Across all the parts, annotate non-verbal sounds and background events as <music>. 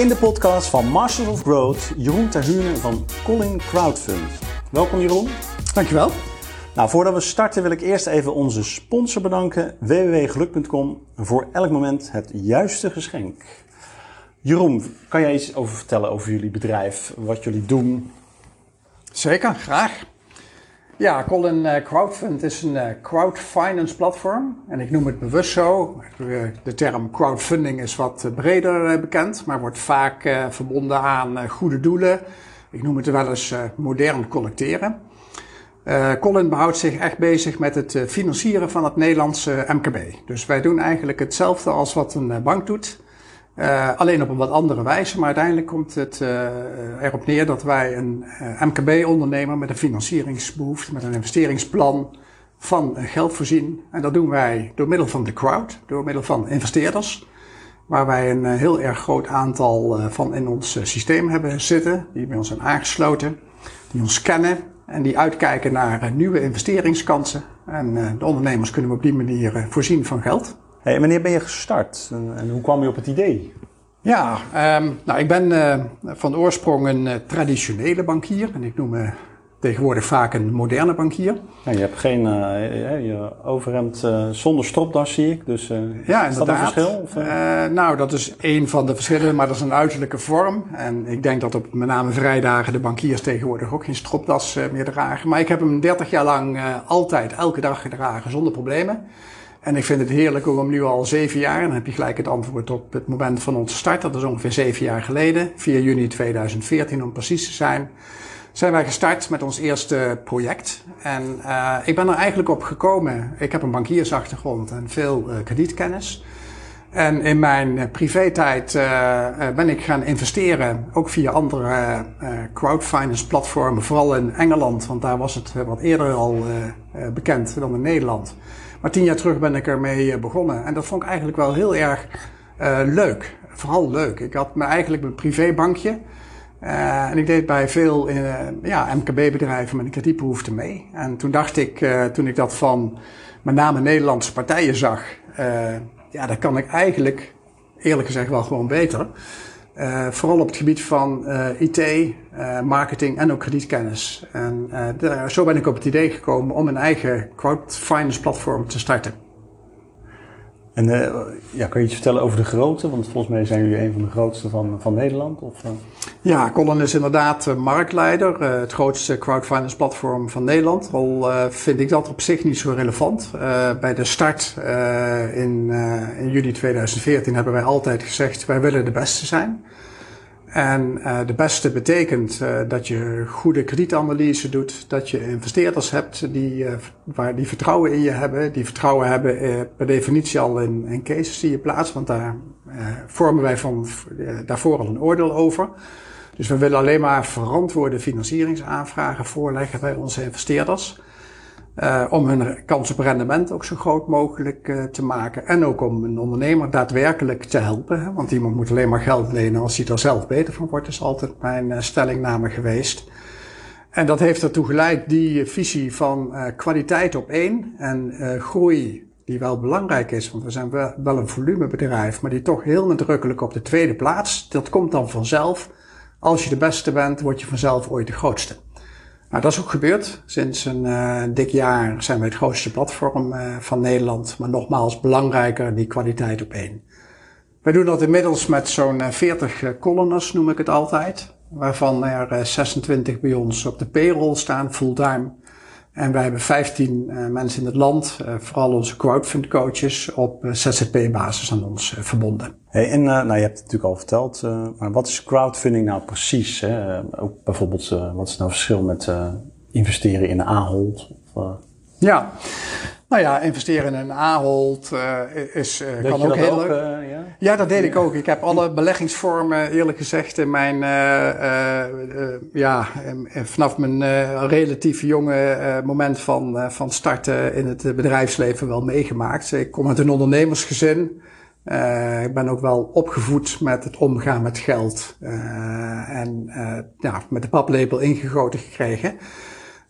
In de podcast van Masters of Growth, Jeroen Terhune van Colin Crowdfund. Welkom Jeroen. Dankjewel. Nou, voordat we starten wil ik eerst even onze sponsor bedanken, www.geluk.com, voor elk moment het juiste geschenk. Jeroen, kan jij iets over vertellen over jullie bedrijf, wat jullie doen? Zeker, graag. Ja, Colin uh, Crowdfund is een uh, crowdfinance platform. En ik noem het bewust zo. De term crowdfunding is wat breder bekend, maar wordt vaak verbonden aan goede doelen. Ik noem het wel eens modern collecteren. Colin behoudt zich echt bezig met het financieren van het Nederlandse MKB. Dus wij doen eigenlijk hetzelfde als wat een bank doet. Uh, alleen op een wat andere wijze, maar uiteindelijk komt het uh, erop neer dat wij een uh, MKB-ondernemer met een financieringsbehoefte, met een investeringsplan van geld voorzien. En dat doen wij door middel van de crowd, door middel van investeerders, waar wij een heel erg groot aantal van in ons systeem hebben zitten, die bij ons zijn aangesloten, die ons kennen en die uitkijken naar nieuwe investeringskansen. En de ondernemers kunnen we op die manier voorzien van geld. Hey, wanneer ben je gestart en, en, hoe kwam je op het idee? Ja, um, nou, ik ben uh, van oorsprong een uh, traditionele bankier. En ik noem me tegenwoordig vaak een moderne bankier. Ja, je hebt geen uh, je overhemd zonder stropdas, zie ik. Dus ja, is dat een verschil? Of, nou, dat is één van de verschillen, maar dat is een uiterlijke vorm. En ik denk dat op met name vrijdagen de bankiers tegenwoordig ook geen stropdas meer dragen. Maar ik heb hem 30 jaar lang altijd, elke dag gedragen, zonder problemen. En ik vind het heerlijk om nu al zeven jaar, en dan heb je gelijk het antwoord op het moment van onze start, dat is ongeveer zeven jaar geleden, 4 juni 2014 om precies te zijn, zijn wij gestart met ons eerste project. En uh, ik ben er eigenlijk op gekomen, ik heb een bankiersachtergrond en veel uh, kredietkennis. En in mijn uh, privé-tijd ben ik gaan investeren, ook via andere crowdfinance platformen, vooral in Engeland, want daar was het wat eerder al bekend dan in Nederland. Maar tien jaar terug ben ik ermee eh, begonnen. En dat vond ik eigenlijk wel heel erg uh, leuk. Vooral leuk. Ik had me eigenlijk mijn privébankje. Uh, en ik deed bij veel uh, ja, MKB-bedrijven met een kredietbehoefte mee. En toen dacht ik, toen ik dat van met name Nederlandse partijen zag, ja, dat kan ik eigenlijk, eerlijk gezegd, wel gewoon beter. Uh, vooral op het gebied van uh, IT, uh, marketing en ook kredietkennis. En de, zo ben ik op het idee gekomen om een eigen crowdfinance platform te starten. En uh, ja, kan je iets vertellen over de grootte? Want volgens mij zijn jullie een van de grootste van, van Nederland. Of, uh? Ja, Colin is inderdaad uh, marktleider. het grootste crowdfinance platform van Nederland. Al vind ik dat op zich niet zo relevant. bij de start in, in juli 2014 hebben wij altijd gezegd, wij willen de beste zijn. En uh, de beste betekent uh, dat je goede kredietanalyse doet, dat je investeerders hebt die, uh, waar die vertrouwen in je hebben, die vertrouwen hebben per definitie al in, in cases die je plaatst, want daar vormen wij van daarvoor al een oordeel over. Dus we willen alleen maar verantwoorde financieringsaanvragen voorleggen bij onze investeerders. Uh, om hun kans op rendement ook zo groot mogelijk uh, te maken. En ook om een ondernemer daadwerkelijk te helpen. Hè? Want iemand moet alleen maar geld lenen als hij er zelf beter van wordt, is altijd mijn uh, stellingname geweest. En dat heeft ertoe geleid, die visie van kwaliteit op één en groei, die wel belangrijk is, want we zijn wel een volumebedrijf, maar die toch heel nadrukkelijk op de tweede plaats. Dat komt dan vanzelf. Als je de beste bent, word je vanzelf ooit de grootste. Nou, dat is ook gebeurd. Sinds een uh, dik jaar zijn wij het grootste platform uh, van Nederland. Maar nogmaals, belangrijker die kwaliteit op één. Wij doen dat inmiddels met zo'n 40 uh, columners, noem ik het altijd. Waarvan er 26 bij ons op de payroll staan, fulltime. En wij hebben 15 uh, mensen in het land, uh, vooral onze crowdfund coaches, op uh, ZZP-basis aan ons verbonden. Hey, en nou, je hebt het natuurlijk al verteld, maar wat is crowdfunding nou precies? Hè? ook bijvoorbeeld, wat is nou het verschil met investeren in een Ahold? Of, ja, nou ja, investeren in een Ahold uh, is, uh, kan ook heel leuk. Uh, ja? ja? dat deed ik ook. Ik heb alle beleggingsvormen, eerlijk gezegd, in mijn, ja, vanaf mijn relatief jonge moment van, van starten in het bedrijfsleven wel meegemaakt. Ik kom uit een ondernemersgezin. ik ben ook wel opgevoed met het omgaan met geld en ja, met de paplepel ingegoten gekregen.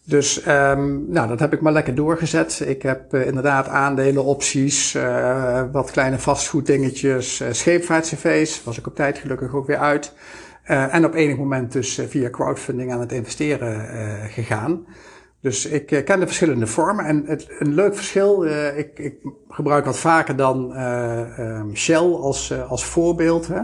Dus um, nou, dat heb ik maar lekker doorgezet. Ik heb uh, inderdaad aandelen, opties, uh, wat kleine vastgoeddingetjes, uh, scheepvaartcv's. Was ik op tijd gelukkig ook weer uit. en op enig moment dus via crowdfunding aan het investeren gegaan. Dus ik ken de verschillende vormen. En het, een leuk verschil, ik, ik, gebruik wat vaker dan um, Shell als, als voorbeeld. Hè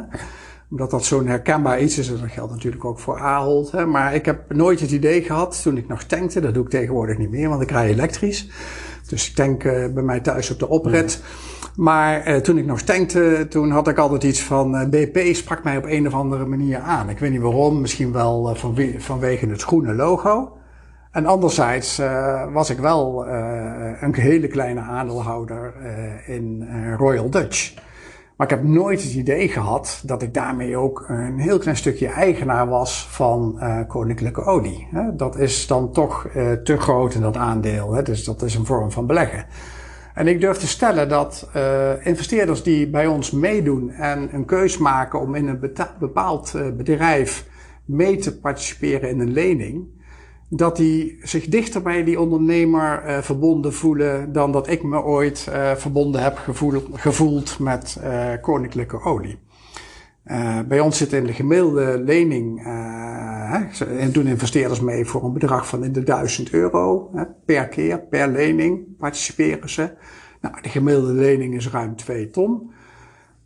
omdat dat zo'n herkenbaar iets is. En dat geldt natuurlijk ook voor Ahold. Hè. Maar ik heb nooit het idee gehad, toen ik nog tankte, dat doe ik tegenwoordig niet meer, want ik rij elektrisch. Dus ik tank uh, bij mij thuis op de oprit. Maar uh, toen ik nog tankte, toen had ik altijd iets van uh, eh, BP sprak mij op een of andere manier aan. Ik weet niet waarom, misschien wel van, vanwege het groene logo. En anderzijds was ik wel een hele kleine aandeelhouder in Royal Dutch. Maar ik heb nooit het idee gehad dat ik daarmee ook een heel klein stukje eigenaar was van uh, koninklijke olie. Dat is dan toch uh, te groot in dat aandeel. Hè? Dus dat is een vorm van beleggen. En ik durf te stellen dat uh, investeerders die bij ons meedoen en een keus maken om in een bepaald bedrijf mee te participeren in een lening, dat die zich dichter bij die ondernemer uh, verbonden voelen dan dat ik me ooit uh, verbonden heb gevoeld, gevoeld met uh, koninklijke olie. bij ons zit in de gemiddelde lening, en doen investeerders mee voor een bedrag van in de 1000 euro per keer, per lening participeren ze. Nou, de gemiddelde lening is ruim 2 ton.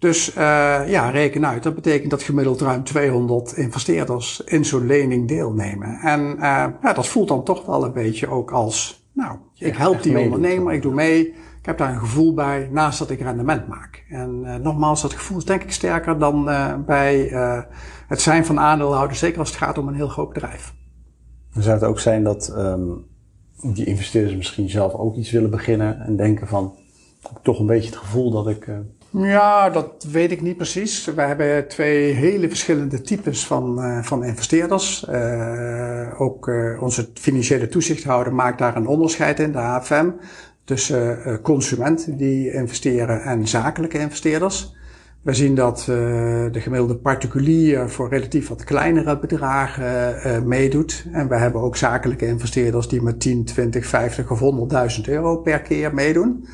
Dus uh, ja, reken uit. Dat betekent dat gemiddeld ruim 200 investeerders in zo'n lening deelnemen. En uh, ja, dat voelt dan toch wel een beetje ook als, nou, ik help die ondernemer, ik doe mee. Ik heb daar een gevoel bij, naast dat ik rendement maak. En uh, nogmaals, dat gevoel is denk ik sterker dan bij het zijn van aandeelhouder, zeker als het gaat om een heel groot bedrijf. Dan zou het ook zijn dat um, die investeerders misschien zelf ook iets willen beginnen en denken van, ik heb toch een beetje het gevoel dat ik ja, dat weet ik niet precies. We hebben twee hele verschillende types van, uh, van investeerders. Uh, ook uh, onze financiële toezichthouder maakt daar een onderscheid in, de AFM, tussen consumenten die investeren en zakelijke investeerders. We zien dat de gemiddelde particulier voor relatief wat kleinere bedragen meedoet. En we hebben ook zakelijke investeerders die met 10, 20, 50 of 100.000 euro per keer meedoen.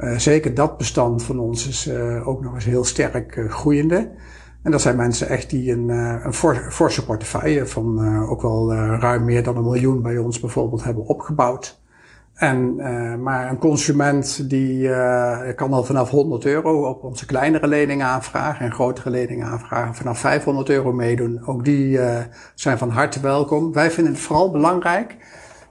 Uh, zeker dat bestand van ons is uh, ook nog eens heel sterk uh, groeiende. En dat zijn mensen echt die een, een forse portefeuille van ook wel ruim meer dan een miljoen bij ons bijvoorbeeld hebben opgebouwd. En, maar een consument die kan al vanaf 100 euro op onze kleinere leningen aanvragen en grotere leningen aanvragen vanaf 500 euro meedoen. Ook die zijn van harte welkom. Wij vinden het vooral belangrijk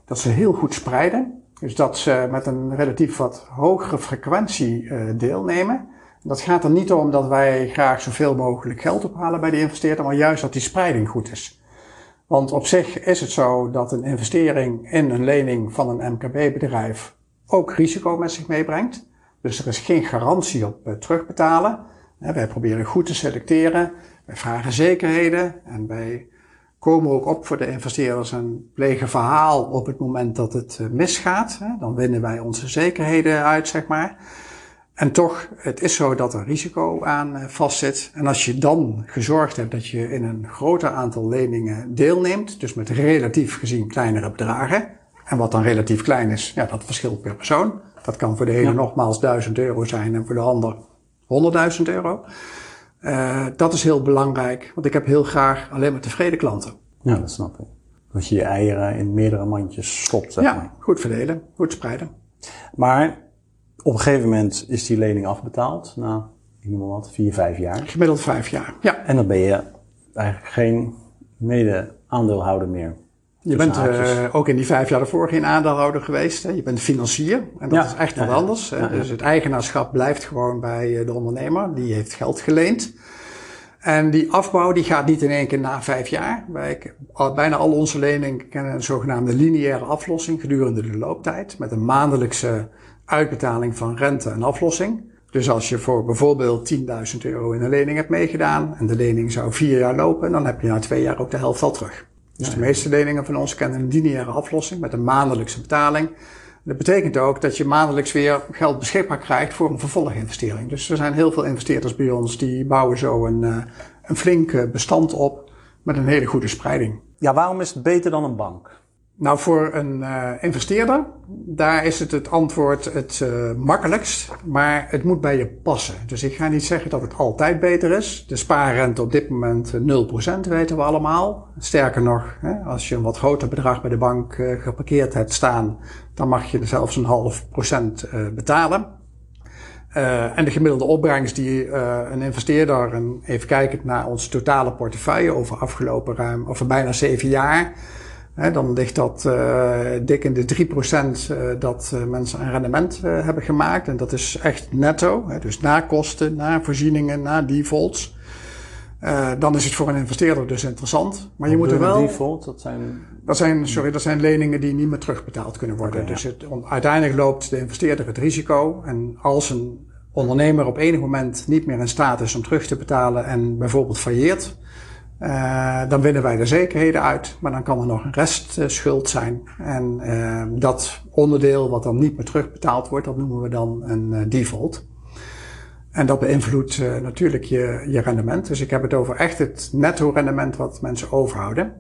dat ze heel goed spreiden. Dus dat ze met een relatief wat hogere frequentie uh, deelnemen. Dat gaat er niet om dat wij graag zoveel mogelijk geld ophalen bij de investeerder, maar juist dat die spreiding goed is. Want op zich is het zo dat een investering in een lening van een MKB-bedrijf ook risico met zich meebrengt. Dus er is geen garantie op uh, terugbetalen. Wij proberen goed te selecteren. Wij vragen zekerheden en wij komen ook op voor de investeerders en plegen verhaal op het moment dat het eh, misgaat. Dan winnen wij onze zekerheden uit, zeg maar. En toch, het is zo dat er risico aan eh, vastzit. En als je dan gezorgd hebt dat je in een groter aantal leningen deelneemt, dus met relatief gezien kleinere bedragen, en wat dan relatief klein is, ja, dat verschilt per persoon. Dat kan voor de ene nogmaals 1000 euro zijn en voor de ander 100.000 euro. Uh, dat is heel belangrijk, want ik heb heel graag alleen maar tevreden klanten. Ja, dat snap ik. Dat je je eieren in meerdere mandjes stopt, zeg ja, maar. goed verdelen, goed spreiden. Maar op een gegeven moment is die lening afbetaald, na, ik noem maar wat, vier, vijf jaar. Gemiddeld vijf jaar, ja. En dan ben je eigenlijk geen mede-aandeelhouder meer. Je bent uh, ook in die vijf jaar ervoor geen aandeelhouder geweest. Hè? Je bent financier en dat is echt wat anders. Dus het eigenaarschap blijft gewoon bij eh, de ondernemer. Die heeft geld geleend. En die afbouw die gaat niet in één keer na vijf jaar. Wij, bijna al onze leningen kennen een zogenaamde lineaire aflossing gedurende de looptijd. Met een maandelijkse uitbetaling van rente en aflossing. Dus als je voor bijvoorbeeld 10.000 euro in een lening hebt meegedaan en de lening zou vier jaar lopen, dan heb je na twee jaar ook de helft al terug. Dus de meeste leningen van ons kennen een lineaire aflossing met een maandelijkse betaling. Dat betekent ook dat je maandelijks weer geld beschikbaar krijgt voor een vervolginvestering. Dus er zijn heel veel investeerders bij ons die bouwen zo een, uh, een flink bestand op met een hele goede spreiding. Ja, waarom is het beter dan een bank? Nou, voor een uh, investeerder, daar is het het antwoord het uh, makkelijkst, maar het moet bij je passen. Dus ik ga niet zeggen dat het altijd beter is. De spaarrente op dit moment 0% weten we allemaal. Sterker nog, hè, als je een wat groter bedrag bij de bank uh, geparkeerd hebt staan, dan mag je er zelfs een half procent betalen. en de gemiddelde opbrengst die een investeerder, en even kijken naar ons totale portefeuille over afgelopen ruim, over bijna zeven jaar, dan ligt dat uh, dik in de 3% uh, dat uh, mensen een rendement hebben gemaakt. En dat is echt netto. Hè, dus na kosten, na voorzieningen, na defaults. dan is het voor een investeerder dus interessant. Maar je moet er wel. Default, dat zijn. Dat zijn, sorry, dat zijn leningen die niet meer terugbetaald kunnen worden. Okay, dus het, uiteindelijk loopt de investeerder het risico. En als een ondernemer op enig moment niet meer in staat is om terug te betalen en bijvoorbeeld failleert uh, dan winnen wij de zekerheden uit, maar dan kan er nog een restschuld zijn. En uh, dat onderdeel wat dan niet meer terugbetaald wordt, dat noemen we dan een uh, default. En dat beïnvloedt natuurlijk je, je rendement. Dus ik heb het over echt het netto rendement wat mensen overhouden.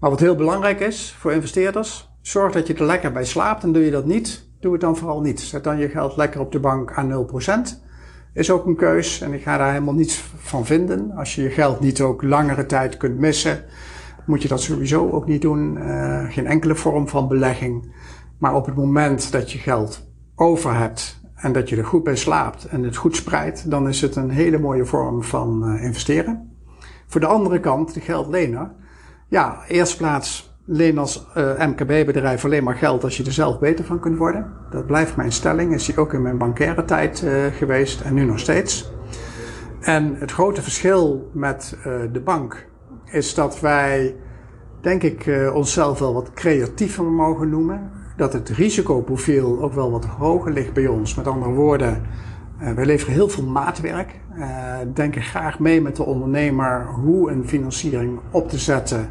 Maar wat heel belangrijk is voor investeerders, zorg dat je er lekker bij slaapt. En doe je dat niet, doe het dan vooral niet. Zet dan je geld lekker op de bank aan 0% is ook een keus en ik ga daar helemaal niets van vinden. Als je je geld niet ook langere tijd kunt missen, moet je dat sowieso ook niet doen. Uh, geen enkele vorm van belegging. Maar op het moment dat je geld over hebt en dat je er goed bij slaapt en het goed spreidt, dan is het een hele mooie vorm van uh, investeren. Voor de andere kant, de geldlener. Ja, eerst plaats leen als uh, MKB-bedrijf alleen maar geld als je er zelf beter van kunt worden. Dat blijft mijn stelling. Is die ook in mijn bankaire tijd uh, geweest en nu nog steeds. En het grote verschil met uh, de bank is dat wij, denk ik, onszelf wel wat creatiever mogen noemen. Dat het risicoprofiel ook wel wat hoger ligt bij ons. Met andere woorden, wij leveren heel veel maatwerk. denken graag mee met de ondernemer hoe een financiering op te zetten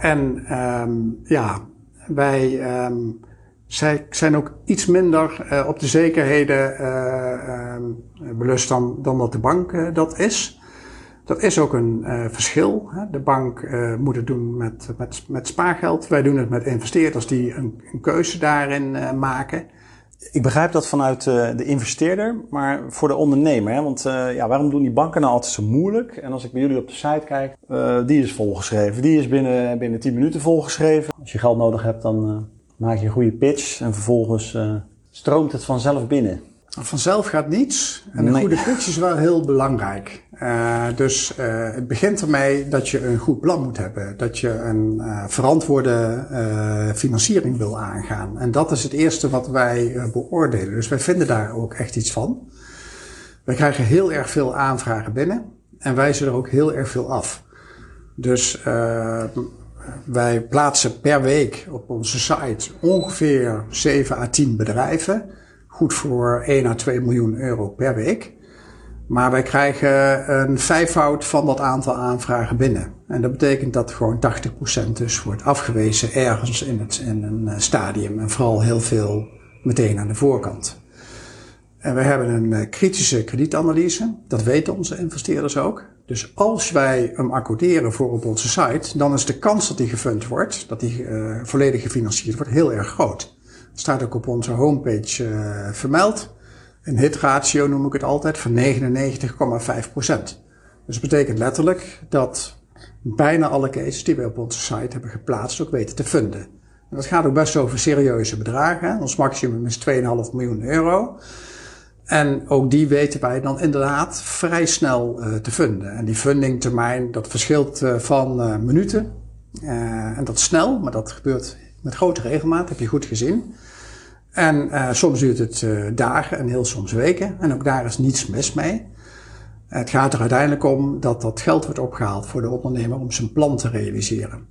en um, ja, wij um, zij zijn ook iets minder uh, op de zekerheden uh, belust dan, dan dat de bank uh, dat is. Dat is ook een verschil. Hè. De bank moet het doen met, met, met spaargeld. Wij doen het met investeerders die een, een keuze daarin maken ik begrijp dat vanuit uh, de investeerder, maar voor de ondernemer. Hè? Want uh, ja, waarom doen die banken nou altijd zo moeilijk? En als ik bij jullie op de site kijk, uh, die is volgeschreven. Die is binnen, binnen 10 minuten volgeschreven. Als je geld nodig hebt, dan maak je een goede pitch en vervolgens stroomt het vanzelf binnen. Vanzelf gaat niets. En nee. goede pitch is wel heel belangrijk. Uh, dus uh, het begint ermee dat je een goed plan moet hebben. Dat je een uh, verantwoorde financiering wil aangaan. En dat is het eerste wat wij beoordelen. Dus wij vinden daar ook echt iets van. Wij krijgen heel erg veel aanvragen binnen. En wijzen er ook heel erg veel af. Dus wij plaatsen per week op onze site ongeveer 7 à 10 bedrijven goed voor 1 à 2 miljoen euro per week. Maar wij krijgen een vijfvoud van dat aantal aanvragen binnen. En dat betekent dat gewoon 80% dus wordt afgewezen ergens in, het, in een eh, stadium. En vooral heel veel meteen aan de voorkant. En we hebben een eh, kritische kredietanalyse. Dat weten onze investeerders ook. Dus als wij hem accorderen voor op onze site, dan is de kans dat die gefund wordt, dat die uh, volledig gefinancierd wordt, heel erg groot staat ook op onze homepage uh, vermeld. Een hitratio noem ik het altijd van 99,5%. Dus dat betekent letterlijk dat bijna alle cases die we op onze site hebben geplaatst ook weten te funden. En dat gaat ook best over serieuze bedragen. Ons maximum is 2,5 miljoen euro. En ook die weten wij dan inderdaad vrij snel uh, te funden. En die fundingtermijn, dat verschilt uh, van minuten. en dat snel, maar dat gebeurt met grote regelmaat, heb je goed gezien. En uh, soms duurt het uh, dagen en heel soms weken. En ook daar is niets mis mee. Het gaat er uiteindelijk om dat dat geld wordt opgehaald voor de ondernemer om zijn plan te realiseren.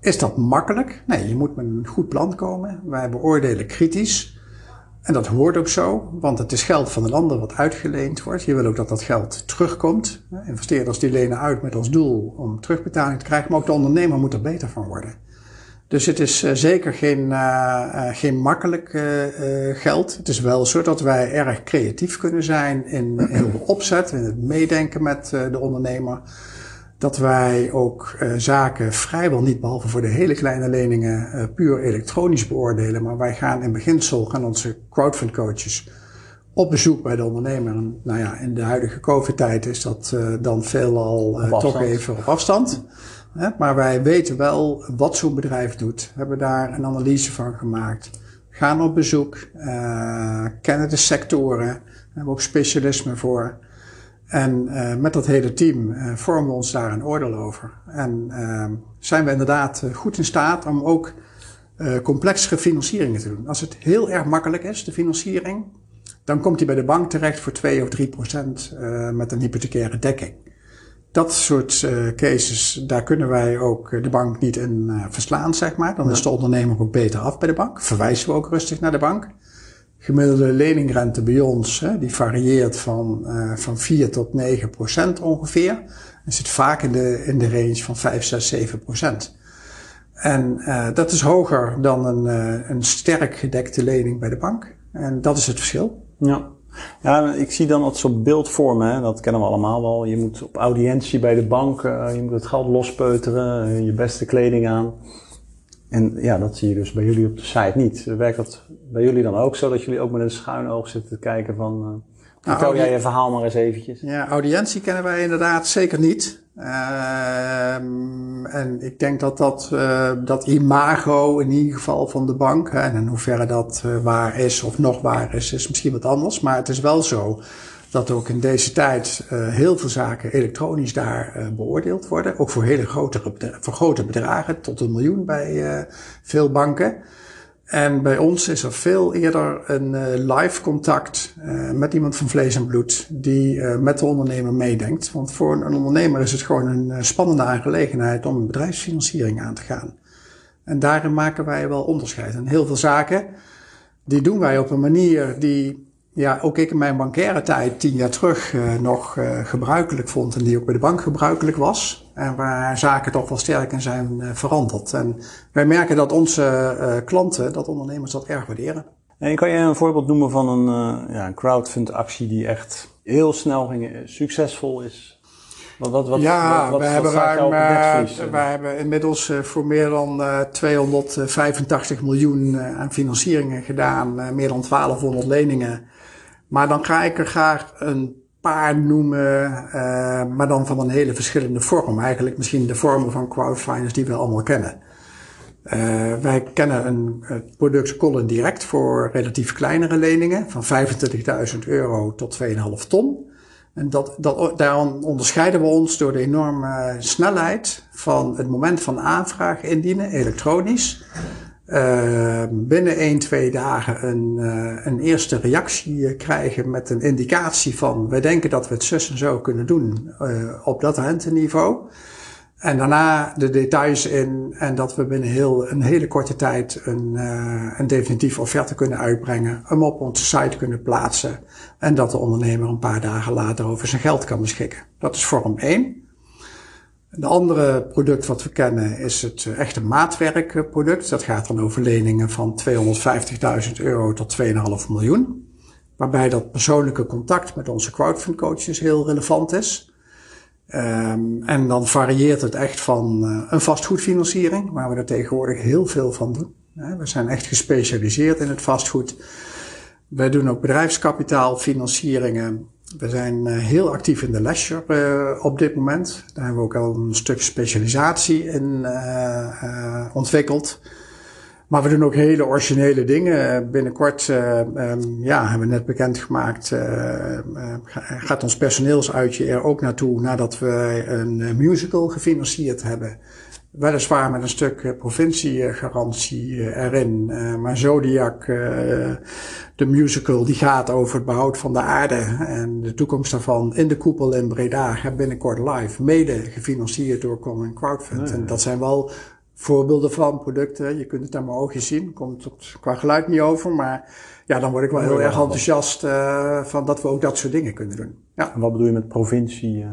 Is dat makkelijk? Nee, je moet met een goed plan komen. Wij beoordelen kritisch. En dat hoort ook zo, want het is geld van een ander wat uitgeleend wordt. Je wil ook dat dat geld terugkomt. Investeerders die lenen uit met als doel om terugbetaling te krijgen, maar ook de ondernemer moet er beter van worden. Dus het is uh, zeker geen, uh, uh, geen makkelijk geld. Het is wel zo dat wij erg creatief kunnen zijn in, <clears throat> in de opzet, in het meedenken met de ondernemer. dat wij ook zaken vrijwel niet, behalve voor de hele kleine leningen, puur elektronisch beoordelen. Maar wij gaan in beginsel, gaan onze crowdfund coaches op bezoek bij de ondernemer. En, nou ja, in de huidige COVID-tijd is dat dan veelal toch even op afstand. Maar wij weten wel wat zo'n bedrijf doet. We hebben daar een analyse van gemaakt. Gaan op bezoek, kennen de sectoren, hebben ook specialisme voor. En uh, met dat hele team uh, vormen we ons daar een oordeel over. En uh, zijn we inderdaad eh, goed in staat om ook complexere financieringen te doen. Als het heel erg makkelijk is, de financiering, dan komt hij bij de bank terecht voor 2 of 3 procent met een hypothecaire dekking. Dat soort cases, daar kunnen wij ook de bank niet in verslaan, zeg maar. Dan is de ondernemer ook beter af bij de bank. Verwijzen we ook rustig naar de bank gemiddelde leningrente bij ons, hè, die varieert van, uh, van 4 tot 9 procent ongeveer. En zit vaak in de, in de range van 5, 6, 7 procent. En uh, dat is hoger dan een, uh, een sterk gedekte lening bij de bank. En dat is het verschil. Ja. Ja, ik zie dan dat soort beeldvormen, dat kennen we allemaal wel. Je moet op audiëntie bij de bank, je moet het geld lospeuteren, je beste kleding aan. En ja, dat zie je dus bij jullie op de site niet. Werkt dat bij jullie dan ook zo dat jullie ook met een schuin oog zitten te kijken van... Uh, vertel nou, jij je verhaal maar eens eventjes. Ja, audiëntie kennen wij inderdaad zeker niet. Uh, en ik denk dat dat, uh, dat imago in ieder geval van de bank, hè, en in hoeverre dat uh, waar is of nog waar is, is misschien wat anders. Maar het is wel zo dat ook in deze tijd uh, heel veel zaken elektronisch daar beoordeeld worden. Ook voor hele grote, voor grote bedragen, tot een miljoen bij veel banken. En bij ons is er veel eerder een live contact met iemand van vlees en bloed die met de ondernemer meedenkt. Want voor een ondernemer is het gewoon een spannende aangelegenheid om een bedrijfsfinanciering aan te gaan. En daarin maken wij wel onderscheid. En heel veel zaken, die doen wij op een manier die ja, ook ik in mijn bankaire tijd tien jaar terug uh, nog uh, gebruikelijk vond en die ook bij de bank gebruikelijk was. En waar zaken toch wel sterk in zijn uh, veranderd. En wij merken dat onze klanten, dat ondernemers dat erg waarderen. En kan je een voorbeeld noemen van een, ja, een crowdfund actie die echt heel snel ging, succesvol is? Wat, wat, wat, ja, we, hebben ruim, we hebben inmiddels voor meer dan 285 miljoen aan financieringen gedaan, meer dan 1200 leningen. Maar dan ga ik er graag een paar noemen, uh, maar dan van een hele verschillende vorm. Eigenlijk misschien de vormen van crowdfinance die we allemaal kennen. Uh, wij kennen een, het product Colin Direct voor relatief kleinere leningen van 25.000 euro tot 2,5 ton. En dat, dat, daarom onderscheiden we ons door de enorme snelheid van het moment van aanvraag indienen, elektronisch. Uh, binnen 1, 2 dagen een, uh, een eerste reactie eh, krijgen met een indicatie van wij denken dat we het zus en zo kunnen doen uh, op dat renteniveau. En daarna de details in en dat we binnen heel, een hele korte tijd een, een definitieve offerte kunnen uitbrengen, hem op onze site kunnen plaatsen en dat de ondernemer een paar dagen later over zijn geld kan beschikken. Dat is vorm 1. De andere product wat we kennen is het eh, echte maatwerkproduct. Dat gaat dan over leningen van 250.000 euro tot 2,5 miljoen. Waarbij dat persoonlijke contact met onze crowdfund coaches heel relevant is. Um, en dan varieert het echt van uh, een vastgoedfinanciering, waar we er tegenwoordig heel veel van doen. we zijn echt gespecialiseerd in het vastgoed. Wij doen ook bedrijfskapitaalfinancieringen we zijn eh, heel actief in de leisure uh, op dit moment. Daar hebben we ook al een stuk specialisatie in uh, ontwikkeld. Maar we doen ook hele originele dingen. Binnenkort um, ja, hebben we net bekendgemaakt, gaat ons personeelsuitje er ook naartoe nadat we een musical gefinancierd hebben. Weliswaar met een stuk provinciegarantie erin. maar Zodiac de musical die gaat over het behoud van de aarde en de toekomst daarvan in de koepel in Breda gaat binnenkort live, mede gefinancierd door Common Crowdfund. En dat zijn wel voorbeelden van producten. Je kunt het aan mijn oogjes zien, komt het qua geluid niet over, maar ja, dan word ik wel heel erg enthousiast uh, van dat we ook dat soort dingen kunnen doen. Ja. En wat bedoel je met provincie?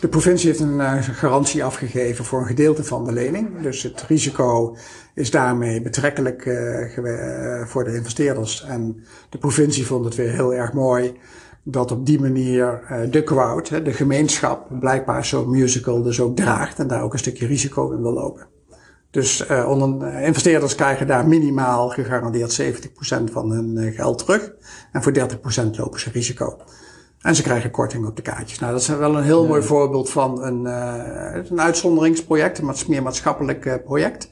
De provincie heeft een uh, garantie afgegeven voor een gedeelte van de lening. Dus het risico is daarmee betrekkelijk uh, voor de investeerders. En de provincie vond het weer heel erg mooi dat op die manier de crowd, de gemeenschap, blijkbaar zo'n musical dus ook draagt en daar ook een stukje risico in wil lopen. Dus investeerders krijgen daar minimaal gegarandeerd 70% van hun geld terug. En voor 30% lopen ze risico. En ze krijgen korting op de kaartjes. Nou, dat is wel een heel mooi voorbeeld van een, uh, een uitzonderingsproject, een meer maatschappelijk uh, project.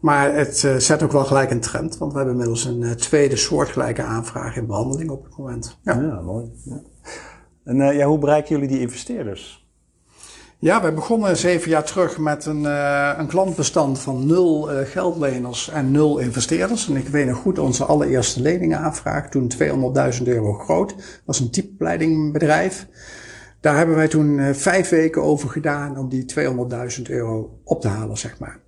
Maar het uh, zet ook wel gelijk een trend, want we hebben inmiddels een tweede soortgelijke aanvraag in behandeling op het moment. Ja, ja mooi. Ja. En ja, hoe bereiken jullie die investeerders? Ja, we begonnen zeven jaar terug met een, uh, een klantbestand van nul uh, geldleners en nul investeerders. En ik weet nog goed onze allereerste leningenaanvraag, toen 200.000 euro groot, was een typepleidingbedrijf. Daar hebben wij toen uh, vijf weken over gedaan om die 200.000 euro op te halen, zeg maar.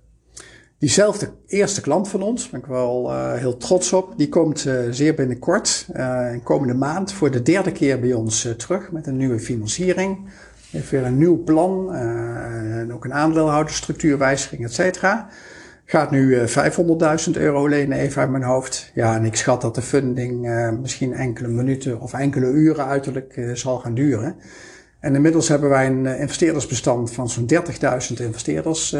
Diezelfde eerste klant van ons, ben ik wel heel trots op, die komt zeer binnenkort, in komende maand, voor de derde keer bij ons terug met een nieuwe financiering heeft weer een nieuw plan uh, en ook een aandeelhoudersstructuurwijziging, et cetera. Gaat nu uh, eh, 500.000 euro lenen, even uit mijn hoofd. Ja, en ik schat dat de funding uh, misschien enkele minuten of enkele uren uiterlijk zal gaan duren. En inmiddels hebben wij een investeerdersbestand van zo'n 30.000 investeerders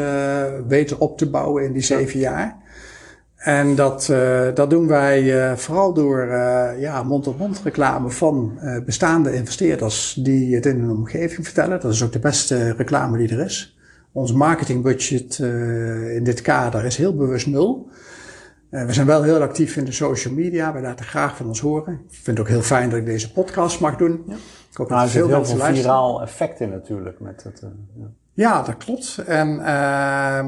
weten op te bouwen in die zeven jaar. En dat, uh, dat doen wij uh, vooral door uh, ja, mond-op-mond reclame van bestaande investeerders die het in hun omgeving vertellen. Dat is ook de beste reclame die er is. Ons marketingbudget in dit kader is heel bewust nul. we zijn wel heel actief in de social media. Wij laten graag van ons horen. Ik vind het ook heel fijn dat ik deze podcast mag doen. Ja. Ik hoop nou, dat er veel heel veel viraal effect in natuurlijk. Met het, ja. Ja, dat klopt. En uh,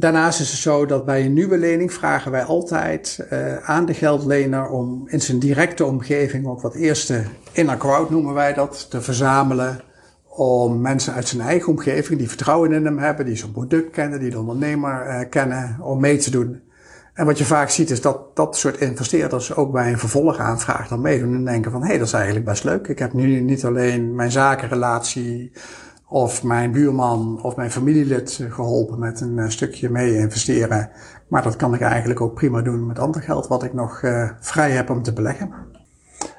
daarnaast is het zo dat bij een nieuwe lening vragen wij altijd uh, aan de geldlener om in zijn directe omgeving ook wat eerste inner crowd noemen wij dat, te verzamelen. Om mensen uit zijn eigen omgeving die vertrouwen in hem hebben, die zijn product kennen, die de ondernemer uh, kennen, om mee te doen. En wat je vaak ziet is dat dat soort investeerders ook bij een vervolgaanvraag dan meedoen en denken van hé, hey, dat is eigenlijk best leuk. Ik heb nu niet alleen mijn zakenrelatie of mijn buurman of mijn familielid geholpen met een eh, stukje mee investeren. Maar dat kan ik eigenlijk ook prima doen met ander geld wat ik nog uh, vrij heb om te beleggen.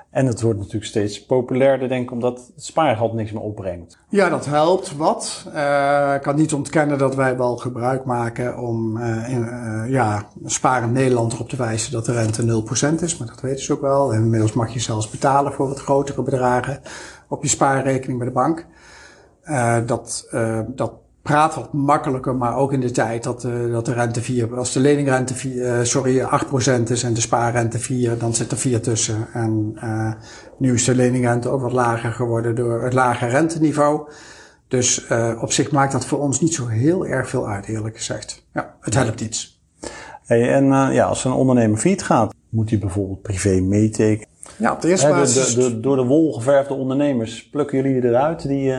En het wordt natuurlijk steeds populairder, denk ik, omdat het spaargeld niks meer opbrengt. Ja, dat helpt wat. Uh, ik kan niet ontkennen dat wij wel gebruik maken om uh, in, uh, ja, sparen Nederland erop te wijzen dat de rente 0% is. Maar dat weten ze ook wel. En inmiddels mag je zelfs betalen voor wat grotere bedragen op je spaarrekening bij de bank. Uh, dat, uh, dat praat wat makkelijker, maar ook in de tijd dat, uh, dat de rente 4, als de leningrente 4, sorry, 8% is en de spaarrente 4, dan zit er 4 tussen. En nu is de leningrente ook wat lager geworden door het lage renteniveau. Dus op zich maakt dat voor ons niet zo heel erg veel uit, eerlijk gezegd. Ja, het helpt iets. Hey, en ja, als een ondernemer failliet gaat, moet hij bijvoorbeeld privé meetekenen? Ja, op de eerste plaats. De, de, de, door de wol geverfde ondernemers, plukken jullie eruit die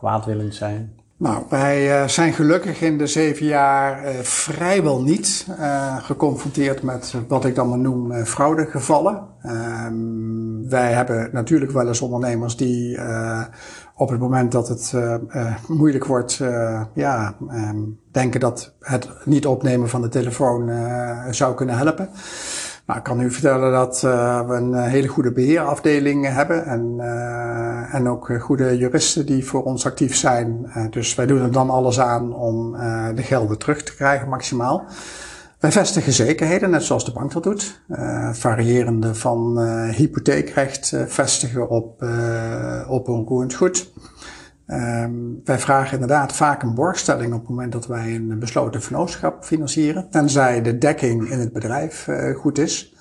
kwaadwillend zijn? Nou, wij uh, zijn gelukkig in de zeven jaar uh, vrijwel niet uh, geconfronteerd met wat ik dan maar noem fraudegevallen. Ehm, wij hebben natuurlijk wel eens ondernemers die op het moment dat het moeilijk wordt, ja, um, denken dat het niet opnemen van de telefoon zou kunnen helpen. Nou, ik kan u vertellen dat uh, we een hele goede beheerafdeling hebben en, uh, en ook goede juristen die voor ons actief zijn. Dus wij doen er dan alles aan om de gelden terug te krijgen maximaal. Wij vestigen zekerheden, net zoals de bank dat doet. variërende van hypotheekrecht vestigen op, op onroerend goed. Um, wij vragen inderdaad vaak een borgstelling op het moment dat wij een besloten vennootschap financieren. Tenzij de dekking in het bedrijf uh, goed is.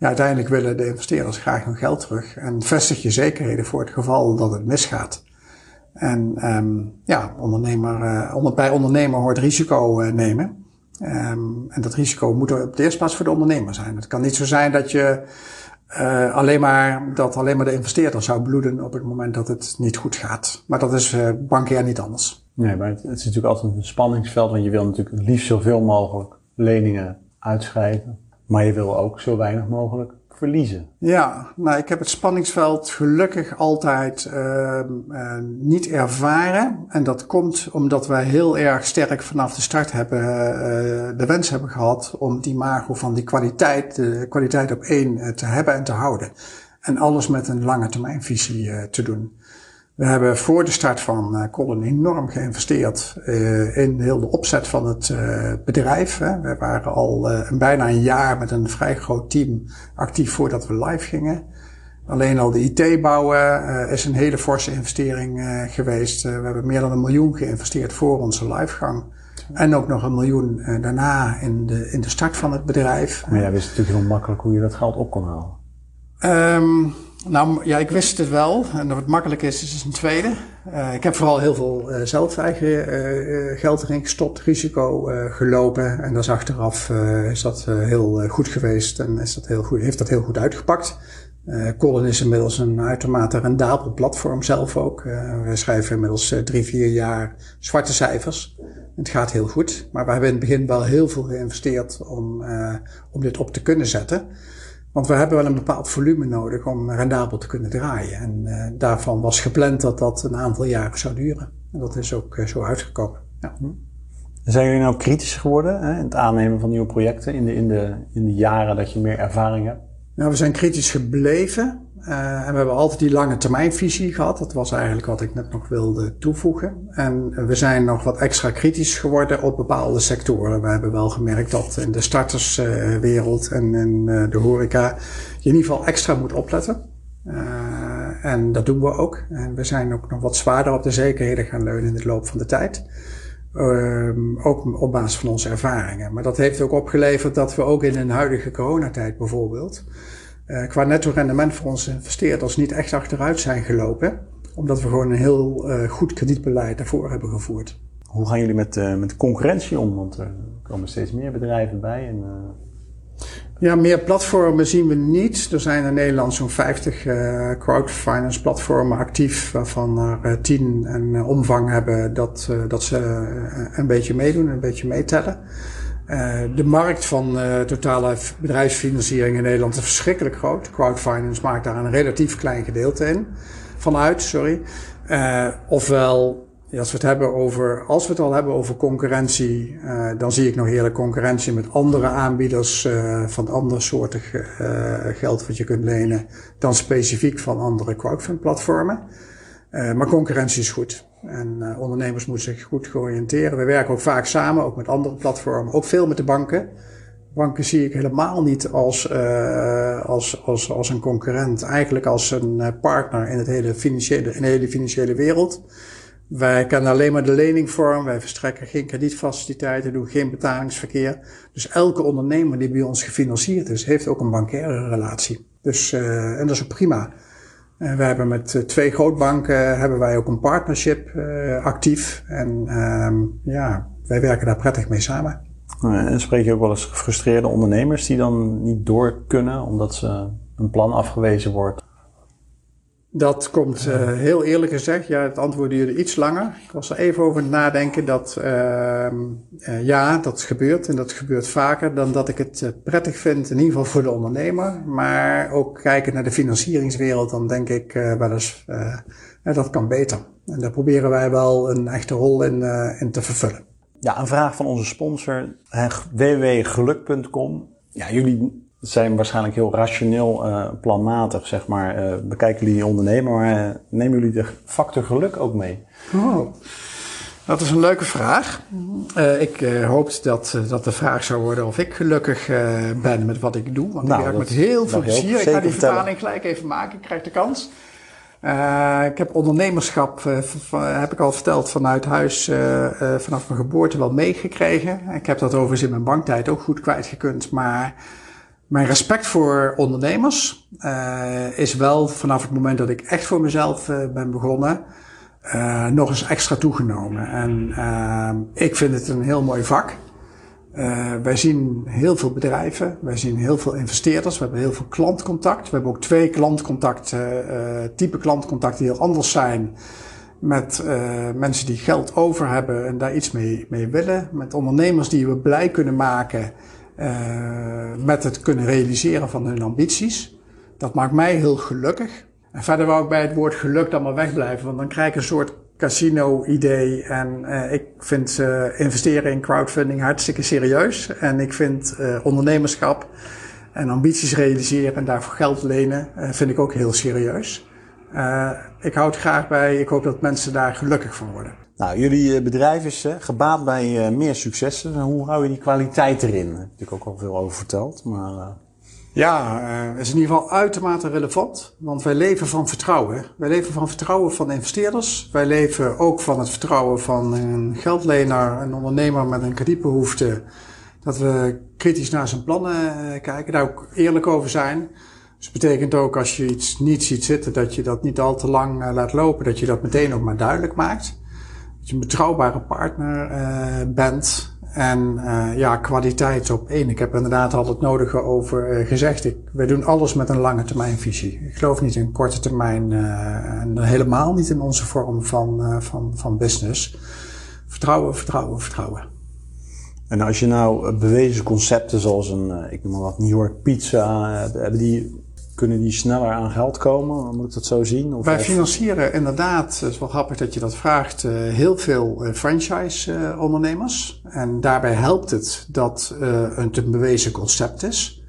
Uiteindelijk willen de investeerders graag hun geld terug. En vestig je zekerheden voor het geval dat het misgaat. En um, ja, ondernemer, uh, onder, bij ondernemer hoort risico uh, nemen. Um, en dat risico moet er op de eerste plaats voor de ondernemer zijn. Het kan niet zo zijn dat je uh, alleen maar, dat alleen maar de investeerder zou bloeden op het moment dat het niet goed gaat. Maar dat is uh, niet anders. Nee, maar het, het, is natuurlijk altijd een spanningsveld, want je wil natuurlijk het liefst zoveel mogelijk leningen uitschrijven. Maar je wil ook zo weinig mogelijk Ja, nou, ik heb het spanningsveld gelukkig altijd uh, uh, niet ervaren. En dat komt omdat wij heel erg sterk vanaf de start hebben, uh, de wens hebben gehad om die mago van die kwaliteit, de kwaliteit op één te hebben en te houden. En alles met een lange termijnvisie uh, te doen. We hebben voor de start van uh, Colin enorm geïnvesteerd uh, in heel de opzet van het uh, bedrijf. Hè. We waren al bijna een jaar met een vrij groot team actief voordat we live gingen. Alleen al de IT bouwen is een hele forse investering geweest. we hebben meer dan een miljoen geïnvesteerd voor onze livegang. En ook nog een miljoen daarna in de, in de start van het bedrijf. Maar jij wist natuurlijk heel makkelijk hoe je dat geld op kon halen. Um, nou ja, ik wist het wel. En het makkelijk is, is een tweede. Uh, ik heb vooral heel veel uh, zelf eigen uh, geld erin gestopt, risico gelopen. En dat is achteraf is dat heel goed geweest en is dat heel goed, heeft dat heel goed uitgepakt. Colin is inmiddels een uitermate rendabel platform zelf ook. we schrijven inmiddels drie, vier jaar zwarte cijfers. Het gaat heel goed, maar we hebben in het begin wel heel veel geïnvesteerd om, om dit op te kunnen zetten. Want we hebben wel een bepaald volume nodig om rendabel te kunnen draaien. En uh, daarvan was gepland dat dat een aantal jaren zou duren. En dat is ook uh, zo uitgekomen. Ja. Hm. Zijn jullie nou kritisch geworden hè, in het aannemen van nieuwe projecten in de, in, de, in de jaren dat je meer ervaring hebt? Nou, we zijn kritisch gebleven. Uh, en we hebben altijd die lange termijnvisie gehad. Dat was eigenlijk wat ik net nog wilde toevoegen. En we zijn nog wat extra kritisch geworden op bepaalde sectoren. We hebben wel gemerkt dat in de starterswereld en in uh, de horeca je in ieder geval extra moet opletten. En dat doen we ook. En we zijn ook nog wat zwaarder op de zekerheden gaan leunen in de loop van de tijd. Um, ook op basis van onze ervaringen. Maar dat heeft ook opgeleverd dat we ook in een huidige coronatijd bijvoorbeeld uh, qua netto rendement voor onze investeerders niet echt achteruit zijn gelopen. Omdat we gewoon een heel uh, goed kredietbeleid daarvoor hebben gevoerd. Hoe gaan jullie met, uh, met concurrentie om? Want er komen steeds meer bedrijven bij. En, ja, meer platformen zien we niet. Er zijn in Nederland zo'n 50 crowdfinance platformen actief, waarvan er 10 een omvang hebben dat, dat ze een beetje meedoen, een beetje meetellen. Uh, de markt van uh, totale bedrijfsfinanciering in Nederland is verschrikkelijk groot. Crowdfinance maakt daar een relatief klein gedeelte in. Vanuit, sorry. Uh, ofwel, als we het hebben over, als we het al hebben over concurrentie, dan zie ik nog heerlijk concurrentie met andere aanbieders van andere soorten geld wat je kunt lenen dan specifiek van andere crowdfund platformen. maar concurrentie is goed. En uh, ondernemers moeten zich goed georiënteren. We werken ook vaak samen, ook met andere platformen, ook veel met de banken. Banken zie ik helemaal niet als, uh, als, als, als een concurrent, eigenlijk als een eh, partner in, het hele financiële, in de hele financiële wereld. Wij kennen alleen maar de leningvorm, wij verstrekken geen kredietfaciliteiten, doen geen betalingsverkeer. Dus elke ondernemer die bij ons gefinancierd is, heeft ook een bankaire relatie. Dus, en dat is ook prima. Uh, we hebben met uh, twee grootbanken hebben wij ook een partnership actief. En ehm, ja, wij werken daar prettig mee samen. En spreek je ook wel eens gefrustreerde ondernemers die dan niet door kunnen omdat ze een plan afgewezen wordt? Dat komt uh, heel eerlijk gezegd, ja, het antwoord duurde iets langer. Ik was er even over nadenken dat uh, uh, ja, dat gebeurt en dat gebeurt vaker dan dat ik het eh, prettig vind, in ieder geval voor de ondernemer. Maar ook kijken naar de financieringswereld, dan denk ik wel eens, dat kan beter. En daar proberen wij wel een echte rol in, in te vervullen. Ja, een vraag van onze sponsor, www.geluk.com. Ja, jullie zijn waarschijnlijk heel rationeel uh, planmatig, zeg maar. Uh, bekijken jullie ondernemer, maar uh, nemen jullie de factor geluk ook mee? Oh, dat is een leuke vraag. ik hoop dat, dat de vraag zou worden of ik gelukkig ben met wat ik doe. Want nou, ik werk met heel veel plezier. Ik ga die vertaling gelijk even maken, ik krijg de kans. ik heb ondernemerschap, heb ik al verteld, vanuit huis vanaf mijn geboorte wel meegekregen. Ik heb dat overigens in mijn banktijd ook goed kwijtgekund, maar mijn respect voor ondernemers uh, is wel vanaf het moment dat ik echt voor mezelf uh, ben begonnen, uh, nog eens extra toegenomen. En ik vind het een heel mooi vak. wij zien heel veel bedrijven, wij zien heel veel investeerders, we hebben heel veel klantcontact. We hebben ook twee klantcontacten, type klantcontacten die heel anders zijn. Met mensen die geld over hebben en daar iets mee, mee willen. Met ondernemers die we blij kunnen maken met het kunnen realiseren van hun ambities. Dat maakt mij heel gelukkig. En verder wou ik bij het woord geluk dan maar wegblijven, want dan krijg ik een soort casino-idee. En uh, ik vind uh, investeren in crowdfunding hartstikke serieus. En ik vind ondernemerschap En ambities realiseren en daarvoor geld lenen vind ik ook heel serieus. ik houd graag bij, ik hoop dat mensen daar gelukkig van worden. Nou, jullie bedrijf is gebaat bij meer successen. Hoe hou je die kwaliteit erin? Daar heb ik ook al veel over verteld. Maar, ja, uh, is in ieder geval uitermate relevant. Want wij leven van vertrouwen. Wij leven van vertrouwen van investeerders. Wij leven ook van het vertrouwen van een geldlener, een ondernemer met een kredietbehoefte. Dat we kritisch naar zijn plannen kijken, daar ook eerlijk over zijn. Dus dat betekent ook als je iets niet ziet zitten, dat je dat niet al te lang laat lopen, dat je dat meteen ook maar duidelijk maakt. Dat je een betrouwbare partner bent. En uh, ja, kwaliteit op één. Ik heb inderdaad al het nodige over uh, gezegd. Ik, wij doen alles met een lange termijn visie. Ik geloof niet in korte termijn en helemaal niet in onze vorm van, van, van business. Vertrouwen, vertrouwen, vertrouwen. En als je nou bewezen concepten zoals een, ik noem maar wat, New York pizza, hebben die kunnen die sneller aan geld komen? Moet ik dat zo zien? Of Wij financieren inderdaad, het is wel grappig dat je dat vraagt, eh, heel veel eh, franchise-ondernemers. En daarbij helpt het dat het een bewezen concept is.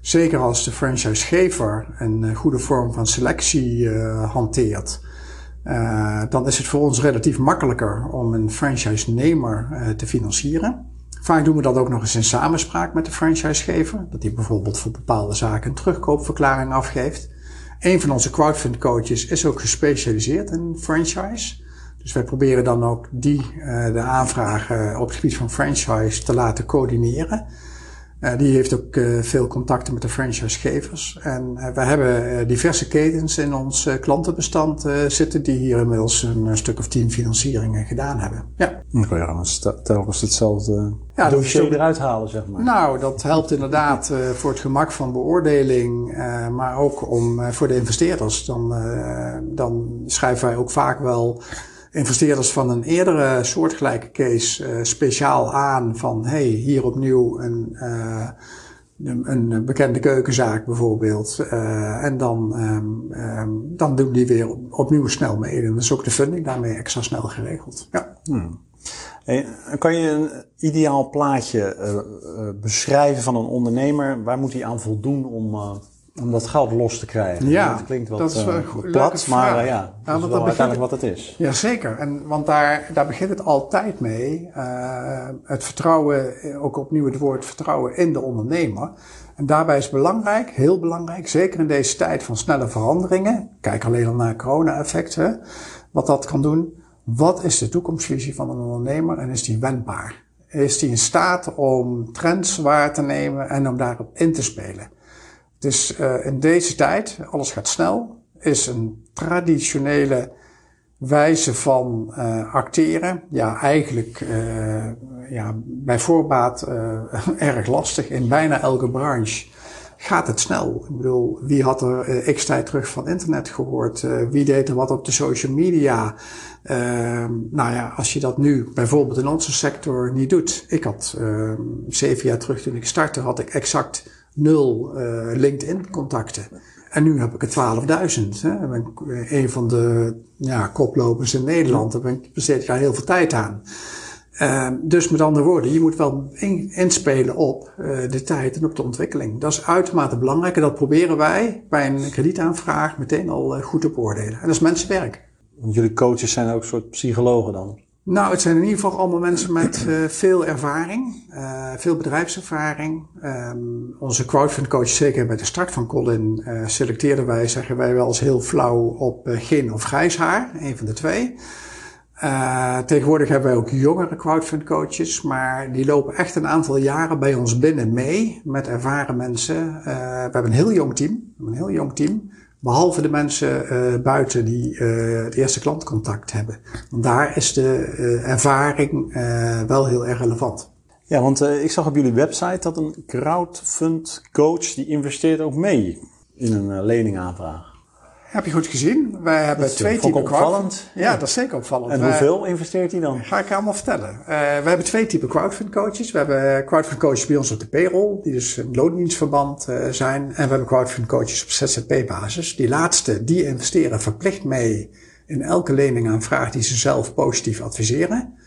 Zeker als de franchisegever een goede vorm van selectie hanteert. dan is het voor ons relatief makkelijker om een franchise-nemer te financieren. Vaak doen we dat ook nog eens in samenspraak met de franchisegever. Dat hij bijvoorbeeld voor bepaalde zaken een terugkoopverklaring afgeeft. Een van onze crowdfund coaches is ook gespecialiseerd in franchise. Dus wij proberen dan ook die, uh, de aanvragen op het gebied van franchise te laten coördineren. Uh, die heeft ook uh, veel contacten met de franchisegevers. En uh, we hebben diverse ketens in ons klantenbestand zitten die hier inmiddels een, stuk of tien financieringen gedaan hebben. Ja. Je gewoon telkens hetzelfde ja, dossier ook, eruit halen, zeg maar. Nou, dat helpt inderdaad voor het gemak van beoordeling, maar ook om voor de investeerders. Dan, dan schrijven wij ook vaak wel investeerders van een eerdere soortgelijke case uh, speciaal aan van hey, hier opnieuw een, uh, een bekende keukenzaak bijvoorbeeld. Uh, en dan, um, um, dan doen die weer opnieuw snel mee. En dan is ook de funding daarmee extra snel geregeld. Ja. Hmm. Kan je een ideaal plaatje beschrijven van een ondernemer? Waar moet hij aan voldoen om om dat geld los te krijgen. Ja, dat klinkt wat dat is uh, plat, maar uh, ja, dat is wel uiteindelijk wat het is. Jazeker, en, want daar, daar begint het altijd mee. Uh, het vertrouwen, ook opnieuw het woord vertrouwen in de ondernemer. En daarbij is belangrijk, heel belangrijk, zeker in deze tijd van snelle veranderingen. Kijk alleen al naar corona-effecten, wat dat kan doen. Wat is de toekomstvisie van een ondernemer en is die wendbaar? Is die in staat om trends waar te nemen en om daarop in te spelen? Dus uh, in deze tijd, alles gaat snel, is een traditionele wijze van uh, acteren, ja, eigenlijk uh, ja, bij voorbaat <laughs> erg lastig. In bijna elke branche gaat het snel. Ik bedoel, wie had er x tijd terug van internet gehoord? wie deed er wat op de social media? Ehm, nou ja, als je dat nu bijvoorbeeld in onze sector niet doet. Ik had ehm, zeven jaar terug toen ik startte, had ik exact nul uh, LinkedIn-contacten. En nu heb ik er 12.000. Ik ben een van de ja, koplopers in Nederland. Daar ben ik besteed daar heel veel tijd aan. Uh, dus met andere woorden, je moet wel in, inspelen op uh, de tijd en op de ontwikkeling. Dat is uitermate belangrijk en dat proberen wij bij een kredietaanvraag meteen al goed te beoordelen. En dat is mensenwerk. Jullie coaches zijn ook een soort psychologen dan? Nou, het zijn in ieder geval allemaal mensen met uh, veel ervaring, uh, veel bedrijfservaring. Um, onze crowdfund coach, zeker bij de start van Colin, uh, selecteerden wij, zeggen wij wel eens heel flauw op gin of grijs haar, een van de twee. tegenwoordig hebben wij ook jongere crowdfund coaches, maar die lopen echt een aantal jaren bij ons binnen mee met ervaren mensen. we hebben een heel jong team, een heel jong team. Behalve de mensen uh, buiten die uh, het eerste klantcontact hebben. Want daar is de uh, ervaring wel heel erg relevant. Ja, want ik zag op jullie website dat een crowdfund coach die investeert ook mee in een leningaanvraag. Heb je goed gezien? Wij hebben twee typen opvallend. Ja, dat is zeker opvallend. En hoeveel investeert hij dan? Ga ik allemaal vertellen. Uh, we hebben twee typen crowdfund coaches. We hebben crowdfund coaches bij ons op de payroll, die dus een loondienstverband uh, zijn. En we hebben crowdfund coaches op ZZP-basis. Die laatste, die investeren verplicht mee in elke leningaanvraag die ze zelf positief adviseren.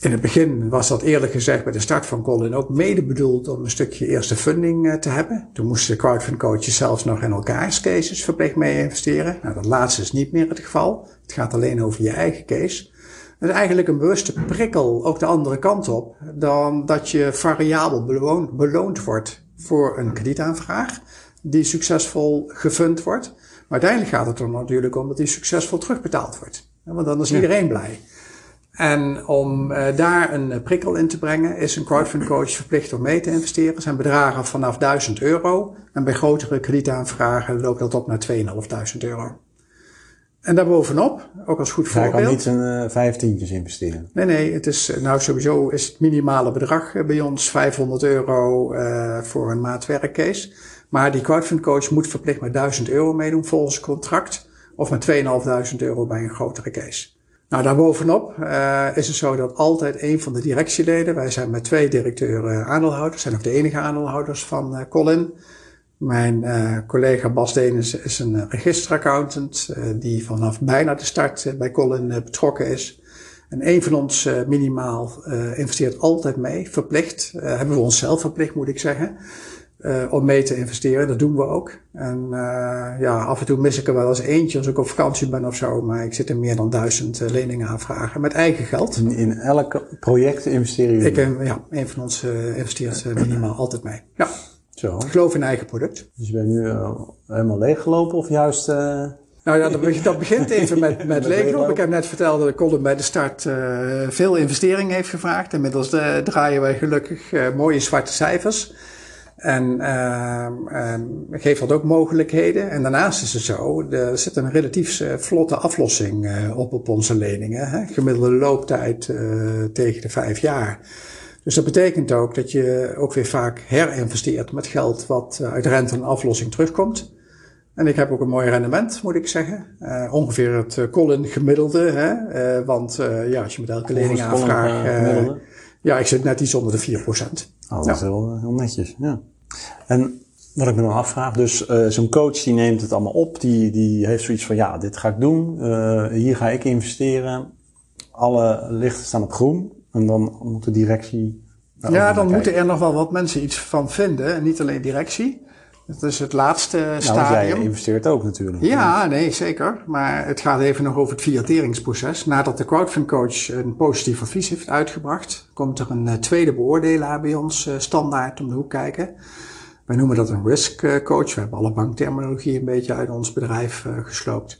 In het begin was dat eerlijk gezegd bij de start van Colin ook mede bedoeld om een stukje eerste funding te hebben. Toen moesten de crowdfund coaches zelfs nog in elkaars cases verplicht mee investeren. Nou, dat laatste is niet meer het geval. Het gaat alleen over je eigen case. Dat is eigenlijk een bewuste prikkel ook de andere kant op, dan dat je variabel beloond, beloond wordt voor een kredietaanvraag die succesvol gefund wordt. Maar uiteindelijk gaat het er natuurlijk om dat die succesvol terugbetaald wordt. Want dan is iedereen blij. En om uh, daar een prikkel in te brengen, is een crowdfund <clears throat> coach verplicht om mee te investeren. Zijn bedragen vanaf 1000 euro. En bij grotere kredietaanvragen loopt dat op naar 2500 euro. En daarbovenop, ook als goed voorbeeld. Hij kan niet een uh, vijftientjes investeren. Nee, nee, het is, nou sowieso is het minimale bedrag eh, bij ons 500 euro uh, voor een maatwerkcase. Maar die crowdfund coach moet verplicht met 1000 euro meedoen volgens contract. Of met 2.500 euro bij een grotere case. Nou, daarbovenop uh, is het zo dat altijd een van de directieleden, wij zijn met twee directeuren aandeelhouders, zijn ook de enige aandeelhouders van uh, Colin. Mijn uh, collega Bas Denens is een registeraccountant die vanaf bijna de start bij Colin betrokken is. En een van ons minimaal investeert altijd mee, verplicht. hebben we onszelf verplicht, moet ik zeggen. Uh, om mee te investeren. Dat doen we ook. En uh, ja, af en toe mis ik er wel eens eentje als ik op vakantie ben of zo. Maar ik zit in meer dan duizend uh, leningen aanvragen met eigen geld. In, in elk project investeren jullie? Ik, ja, een van ons investeert minimaal altijd mee. Ja. Zo. Ik geloof in eigen product. Dus je bent nu helemaal leeggelopen of juist... Nou ja, dat, begint even met, <laughs> met leeglopen. Ik heb net verteld dat Colin bij de start veel investering heeft gevraagd. Inmiddels draaien wij gelukkig mooie zwarte cijfers. En uh, geeft dat ook mogelijkheden. En daarnaast is het zo, er zit een relatief uh, vlotte aflossing uh, op op onze leningen. Hè? Gemiddelde looptijd uh, tegen de vijf jaar. Dus dat betekent ook dat je ook weer vaak herinvesteert met geld wat uit rente en aflossing terugkomt. En ik heb ook een mooi rendement, moet ik zeggen. Uh, ongeveer het uh, Colin gemiddelde. Hè? Uh, want ja, als je met elke lening aanvraagt... ja, ik zit net iets onder de 4%. Oh, dat is heel, heel netjes, ja. En wat ik me dan afvraag, dus uh, zo'n coach die neemt het allemaal op, die, die heeft zoiets van, ja, dit ga ik doen, uh, hier ga ik investeren, alle lichten staan op groen, en dan moet de directie... Ja, dan moeten er nog wel wat mensen iets van vinden, en niet alleen directie. Dat is het laatste nou, stadium. jij investeert ook natuurlijk. Ja, nee, zeker. Maar het gaat even nog over het fiateringsproces. Nadat de crowdfund coach een positief advies heeft uitgebracht, komt er een tweede beoordelaar bij ons standaard om de hoek kijken. Wij noemen dat een risk coach. We hebben alle bankterminologie een beetje uit ons bedrijf gesloopt.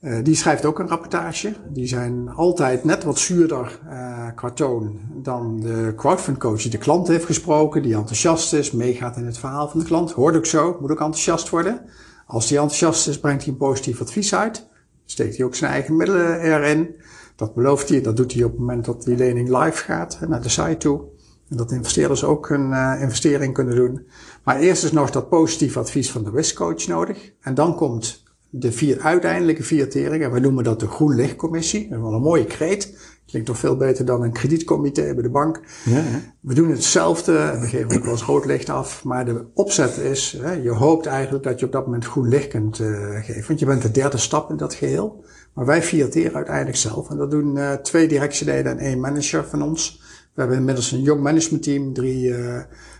Uh, die schrijft ook een rapportage. Die zijn altijd net wat zuurder uh, qua toon dan de crowdfund coach die de klant heeft gesproken, die enthousiast is, meegaat in het verhaal van de klant. Hoort ook zo, moet ook enthousiast worden. Als die enthousiast is, brengt hij een positief advies uit. Steekt hij ook zijn eigen middelen erin. Dat belooft hij, dat doet hij op het moment dat die lening live gaat naar de site toe. En dat investeerders ook een uh, investering kunnen doen. Maar eerst is nog dat positief advies van de risk coach nodig. En dan komt de vier uiteindelijke vier we noemen dat de Groen Lichtcommissie. Dat is wel een mooie kreet. Klinkt toch veel beter dan een kredietcomité bij de bank. Ja, We doen hetzelfde, we geven ook wel eens rood licht af. Maar de opzet is, hè, je hoopt eigenlijk dat je op dat moment groen licht kunt uh, geven. Want je bent de derde stap in dat geheel. Maar wij viateren uiteindelijk zelf. En dat doen uh, twee directieleden en één manager van ons. We hebben inmiddels een jong management team, drie uh,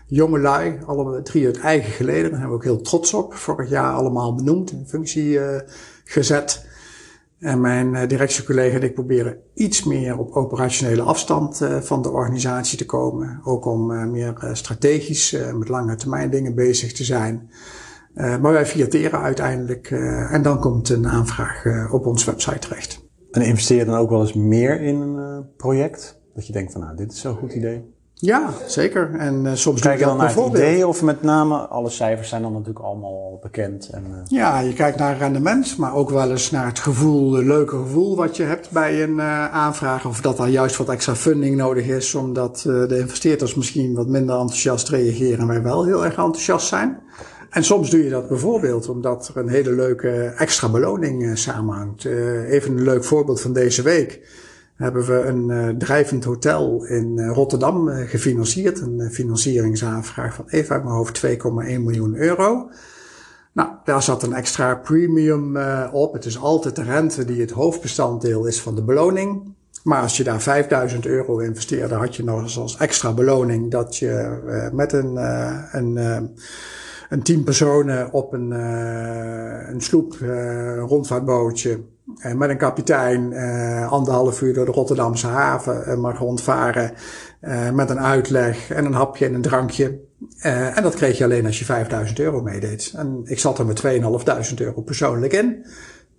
jonge lui, alle drie uit eigen geleden. Daar zijn we ook heel trots op. Vorig jaar allemaal benoemd, in functie uh, gezet. En mijn uh, directiecollega en ik proberen iets meer op operationele afstand uh, van de organisatie te komen. Ook om meer strategisch met lange termijn dingen bezig te zijn. maar wij fiateren uiteindelijk en dan komt een aanvraag op onze website terecht. En investeer je dan ook wel eens meer in een project? Dat je denkt van nou, dit is zo'n goed idee. Ja, zeker. En uh, soms Kijk je dan naar het idee of met name, alle cijfers zijn dan natuurlijk allemaal bekend. En, uh... Ja, je kijkt naar rendement, maar ook wel eens naar het gevoel, het leuke gevoel wat je hebt bij een uh, aanvraag. Of dat er juist wat extra funding nodig is, omdat de investeerders misschien wat minder enthousiast reageren en wij wel heel erg enthousiast zijn. En soms doe je dat bijvoorbeeld omdat er een hele leuke extra beloning samenhangt. even een leuk voorbeeld van deze week hebben we een uh, drijvend hotel in uh, Rotterdam uh, gefinancierd. Een financieringsaanvraag van even uit mijn hoofd 2,1 miljoen euro. Nou, daar zat een extra premium op. Het is altijd de rente die het hoofdbestanddeel is van de beloning. Maar als je daar 5000 euro investeerde, had je nog eens als extra beloning dat je met een, een, een team personen op een, een sloep, een rondvaartbootje, met een kapitein, anderhalf uur door de Rotterdamse haven mag rondvaren. met een uitleg en een hapje en een drankje. en dat kreeg je alleen als je 5000 euro meedeed. En ik zat er met 2500 euro persoonlijk in.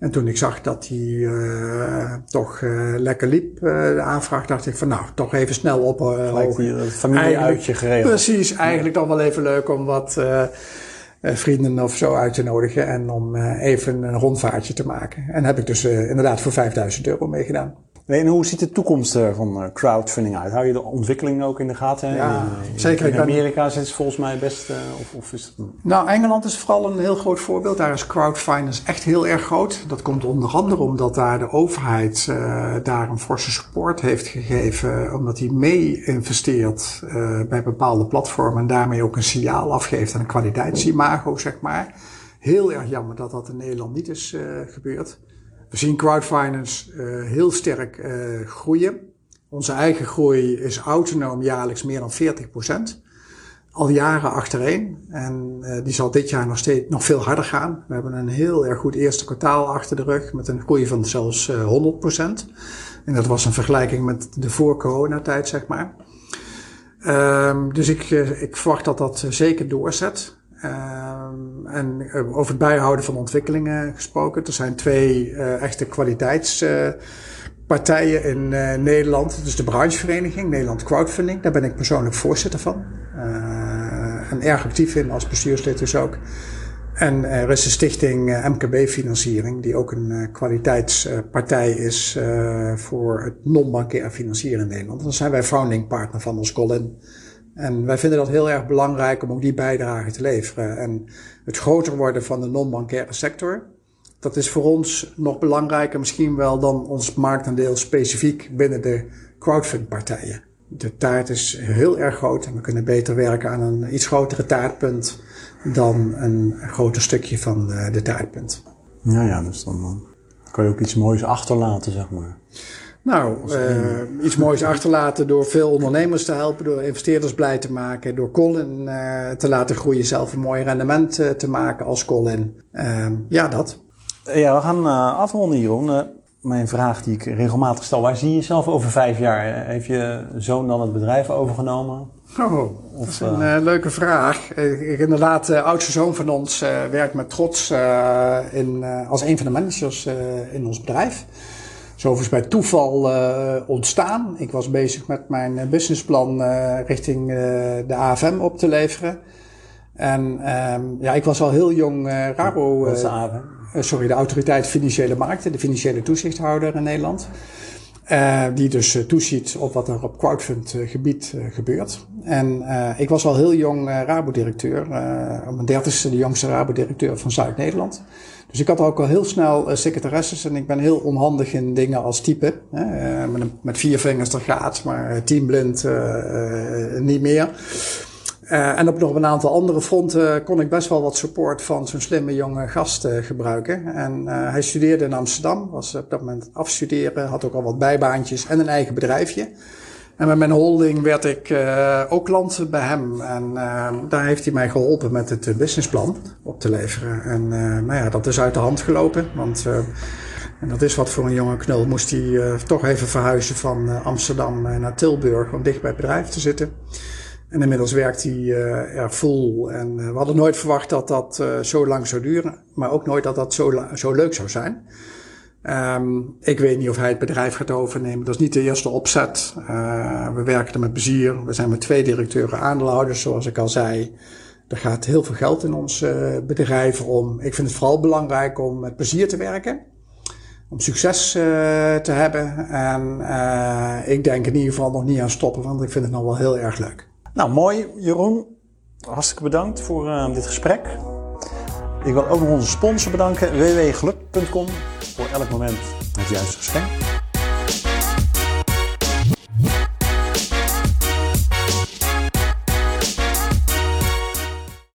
En toen ik zag dat hij uh, toch uh, lekker liep, uh, de aanvraag, dacht ik van nou, toch even snel op. Gelijk hier familieuitje geregeld. Precies, eigenlijk toch wel even leuk om wat vrienden of zo uit te nodigen en om even een rondvaartje te maken. En heb ik dus inderdaad voor 5000 euro meegedaan. En hoe ziet de toekomst van eh, crowdfunding uit? Hou je de ontwikkeling ook in de gaten? Ja, in, zeker. In Amerika is het volgens mij best, uh, of, of is het... Nou, Engeland is vooral een heel groot voorbeeld. Daar is crowdfinance echt heel erg groot. Dat komt onder andere omdat daar de overheid uh, daar een forse support heeft gegeven. Omdat hij mee investeert uh, bij bepaalde platformen en daarmee ook een signaal afgeeft aan een kwaliteitsimago, zeg maar. Heel erg jammer dat dat in Nederland niet is gebeurd. We zien crowdfinance uh, heel sterk uh, groeien. Onze eigen groei is autonoom jaarlijks meer dan 40%. Al jaren achtereen. En uh, die zal dit jaar nog steeds nog veel harder gaan. We hebben een heel erg goed eerste kwartaal achter de rug. Met een groei van zelfs 100%. En dat was een vergelijking met de voor-coronatijd, zeg maar. Um, dus ik, ik verwacht dat dat zeker doorzet. Um, en uh, over het bijhouden van ontwikkelingen gesproken. Er zijn twee uh, echte kwaliteitspartijen uh, in Nederland. Dat is de branchevereniging, Nederland Crowdfunding. Daar ben ik persoonlijk voorzitter van. en erg actief in als bestuurslid dus ook. En er is de stichting MKB Financiering, die ook een kwaliteitspartij is voor het non-bankair financieren in Nederland. Daar zijn wij founding partner van als Colin. En wij vinden dat heel erg belangrijk om ook die bijdrage te leveren. En het groter worden van de non-bankaire sector, dat is voor ons nog belangrijker misschien wel dan ons marktaandeel specifiek binnen de crowdfundpartijen. De taart is heel erg groot en we kunnen beter werken aan een iets grotere taartpunt dan een groter stukje van de taartpunt. Ja, ja, dus dan kan je ook iets moois achterlaten, zeg maar. Nou, uh, iets moois achterlaten door veel ondernemers te helpen, door investeerders blij te maken, door Colin uh, te laten groeien, zelf een mooi rendement uh, te maken als Colin. Ehm, ja, dat. Ja, we gaan afronden, Jeroen. mijn vraag die ik regelmatig stel, waar zie je jezelf over vijf jaar? Heeft je zoon dan het bedrijf overgenomen? Oh, dat is een leuke vraag. Ik, inderdaad, de oudste zoon van ons werkt met trots in, als een van de managers in ons bedrijf is overigens bij toeval uh, ontstaan. Ik was bezig met mijn eh, businessplan uh, richting de AFM op te leveren. En um, ja, ik was al heel jong Rabo... Wat is de AFM? sorry, de Autoriteit Financiële Markten, de financiële toezichthouder in Nederland. die dus toeziet op wat er op crowdfund gebied gebeurt. En ik was al heel jong Rabo-directeur. op mijn dertigste de jongste Rabo-directeur van Zuid-Nederland. Dus ik had ook al heel snel uh, secretaresses en ik ben heel onhandig in dingen als type. Hè? Uh, met, met, vier vingers dat gaat, maar eh, teamblind niet meer. en op nog een aantal andere fronten kon ik best wel wat support van zo'n slimme jonge gast gebruiken. En hij studeerde in Amsterdam, was op dat moment afstuderen, had ook al wat bijbaantjes en een eigen bedrijfje. En met mijn holding werd ik uh, ook klant bij hem. En uh, daar heeft hij mij geholpen met het businessplan op te leveren. En uh, nou ja, dat is uit de hand gelopen. Want en dat is wat voor een jonge knul. Moest hij toch even verhuizen van Amsterdam naar Tilburg om dicht bij het bedrijf te zitten. En inmiddels werkt hij er full. En we hadden nooit verwacht dat dat zo lang zou duren. Maar ook nooit dat dat zo, zo leuk zou zijn. Um, ik weet niet of hij het bedrijf gaat overnemen. Dat is niet de eerste opzet. Uh, we werken er met plezier. We zijn met twee directeuren aandeelhouders, zoals ik al zei. Er gaat heel veel geld in ons uh, bedrijf om. Ik vind het vooral belangrijk om met plezier te werken. Om succes uh, te hebben. En ik denk in ieder geval nog niet aan stoppen, want ik vind het nog wel heel erg leuk. Nou, mooi Jeroen. Hartstikke bedankt voor dit gesprek. Ik wil ook nog onze sponsor bedanken, www.geluk.com voor elk moment het juiste geschenk.